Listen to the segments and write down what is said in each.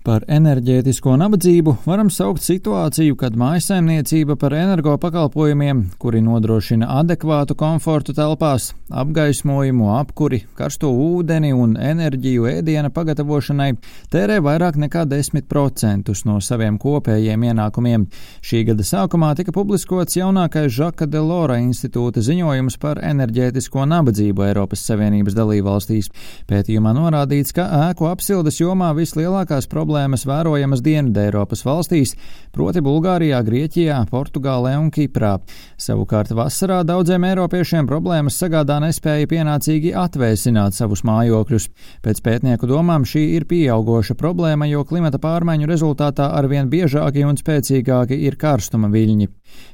Par enerģētisko nabadzību varam saukt situāciju, kad mājsaimniecība par energo pakalpojumiem, kuri nodrošina adekvātu komfortu telpās, apgaismojumu, apkuri, karsto ūdeni un enerģiju ēdiena pagatavošanai, tērē vairāk nekā 10% no saviem kopējiem ienākumiem. Šī gada sākumā tika publiskots jaunākais Žaka Delora institūta ziņojums par enerģētisko nabadzību Eiropas Savienības dalībvalstīs. Pētījumā norādīts, ka ēku apsildes jomā vislielākās problēmas problēmas vērojamas Dienvidē Eiropas valstīs, proti Bulgārijā, Grieķijā, Portugālē un Kiprā. Savukārt vasarā daudziem eiropiešiem problēmas sagādā nespēja pienācīgi atvēsināt savus mājokļus. Pēc pētnieku domām šī ir pieaugoša problēma, jo klimata pārmaiņu rezultātā arvien biežāki un spēcīgāki ir karstuma viļņi.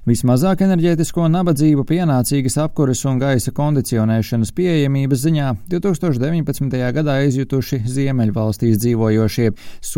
Vismazāk enerģētisko nabadzību pienācīgas apkuras un gaisa kondicionēšanas pieejamības ziņā 2019. gadā izjutuši Ziemeļvalstīs dzīvojošie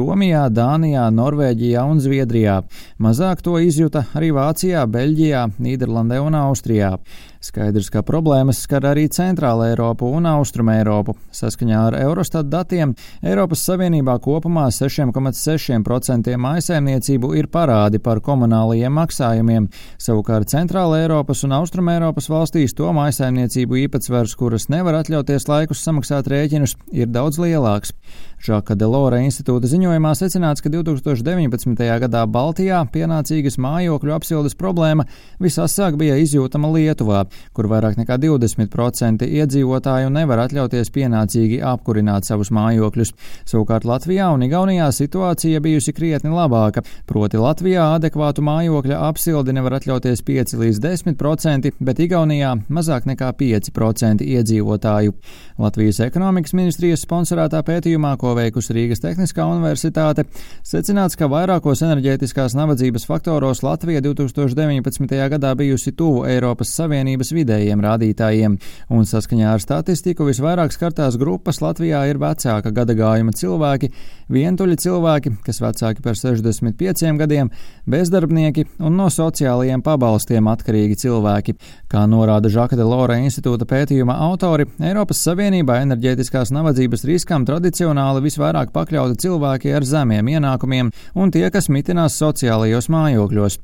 Somijā, Dānijā, Norvēģijā un Zviedrijā. Mazāk to izjuta arī Vācijā, Beļģijā, Nīderlandē un Austrijā. Skaidrs, ka problēmas skar arī Centrāla Eiropu un Austruma Eiropu. Saskaņā ar Eurostat datiem Eiropas Savienībā kopumā 6,6% mājasēmniecību ir parādi par komunālajiem maksājumiem. Savukārt Centrāla Eiropas un Austruma Eiropas valstīs to mājasēmniecību īpatsvars, kuras nevar atļauties laikus samaksāt rēķinus, ir daudz lielāks. Žaka Delora institūta ziņojumā secināts, ka 2019. gadā Baltijā pienācīgas mājokļu apsildes problēma visasāk bija izjūtama Lietuvā, kur vairāk nekā 20% iedzīvotāju nevar atļauties pienācīgi apkurināt savus mājokļus. Savukārt Latvijā un Igaunijā situācija bijusi krietni labāka, proti Latvijā adekvātu mājokļa apsildi nevar atļauties 5 līdz 10%, bet Igaunijā mazāk nekā 5% iedzīvotāju. Latvijas ekonomikas ministrijas sponsorētā pētījumā, ko veikusi Rīgas Tehniskā universitāte, secināts, ka vairākos enerģētiskās nabadzības faktoros Latvija 2019. gadā bijusi tuvu Eiropas Savienības vidējiem rādītājiem, un saskaņā ar statistiku visvairāk skartās grupas Latvijā ir vecāka gadagājuma cilvēki, vientuļi cilvēki, kas vecāki par 65 gadiem, bezdarbnieki un no sociālajiem pabalstiem atkarīgi cilvēki. Kā norāda Žaka de Lora institūta pētījuma autori, Eiropas Savienībā enerģētiskās nabadzības riskam tradicionāli visvairāk pakļauti cilvēki ar zemiem ienākumiem un tie, kas mitinās sociālajos mājokļos.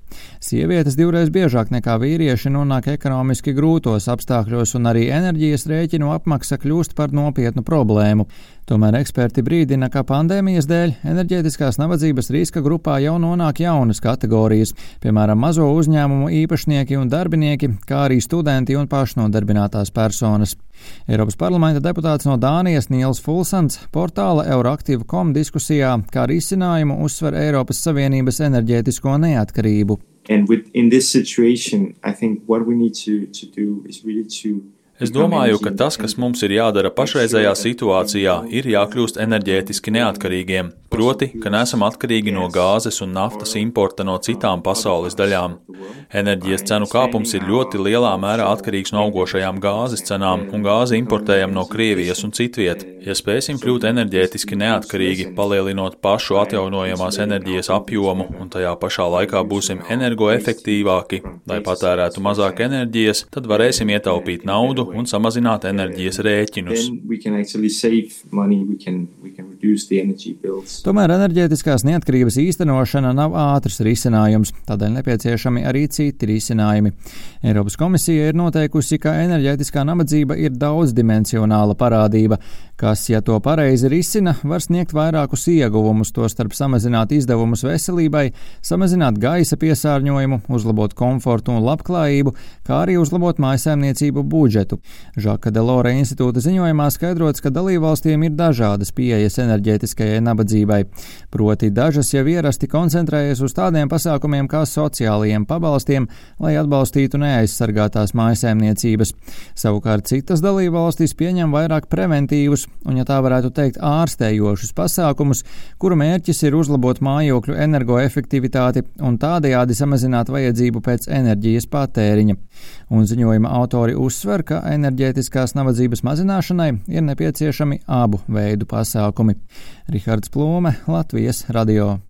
Sievietes divreiz biežāk nekā vīrieši nonāk ekonomiski grūtos apstākļos, un arī enerģijas rēķinu apmaksa kļūst par nopietnu problēmu. Tomēr eksperti brīdina, ka pandēmijas dēļ enerģētiskās nabadzības riska grupā jau nonāk jaunas kategorijas, piemēram, mazo uzņēmumu īpašnieki un darbinieki, kā arī studenti un pašnodarbinātās personas. Eiropas parlamenta deputāts no Dānijas Niels Fulsants portāla Euroaktīva.com diskusijā kā risinājumu uzsver Eiropas Savienības enerģētisko neatkarību. And with, in this situation, I think what we need to, to do is really to Es domāju, ka tas, kas mums ir jādara pašreizējā situācijā, ir jākļūst enerģētiski neatkarīgiem, proti, ka neesam atkarīgi no gāzes un naftas importa no citām pasaules daļām. Enerģijas cenu kāpums ir ļoti lielā mērā atkarīgs no augošajām gāzes cenām, un gāzi importējam no Krievijas un citviet. Ja spēsim kļūt enerģētiski neatkarīgi, palielinot pašu atjaunojamās enerģijas apjomu, un tajā pašā laikā būsim energoefektīvāki, lai patērētu mazāk enerģijas, tad varēsim ietaupīt naudu un samazināt enerģijas rēķinus. We can, we can Tomēr enerģētiskās neatkarības īstenošana nav ātrs risinājums, tādēļ nepieciešami arī citi risinājumi. Eiropas komisija ir noteikusi, ka enerģētiskā nabadzība ir daudzdimensionāla parādība, kas, ja to pareizi risina, var sniegt vairākus ieguvumus, tostarp samazināt izdevumus veselībai, samazināt gaisa piesārņojumu, uzlabot komfortu un labklājību, kā arī uzlabot mājasēmniecību budžetu. Žaka Delora institūta ziņojumā skaidrots, ka dalībvalstīm ir dažādas pieejas enerģētiskajai nabadzībai. Proti, dažas jau ierasti koncentrējas uz tādiem pasākumiem kā sociālajiem pabalstiem, lai atbalstītu neaizsargātās mājasēmniecības. Savukārt citas dalībvalstis pieņem vairāk preventīvus un, ja tā varētu teikt, ārstējošus pasākumus, kuru mērķis ir uzlabot mājokļu energoefektivitāti un tādējādi samazināt vajadzību pēc enerģijas patēriņa. Un ziņojuma autori uzsver, ka enerģētiskās nabadzības mazināšanai ir nepieciešami abu veidu pasākumi. Rihards Plūme, Latvijas radio.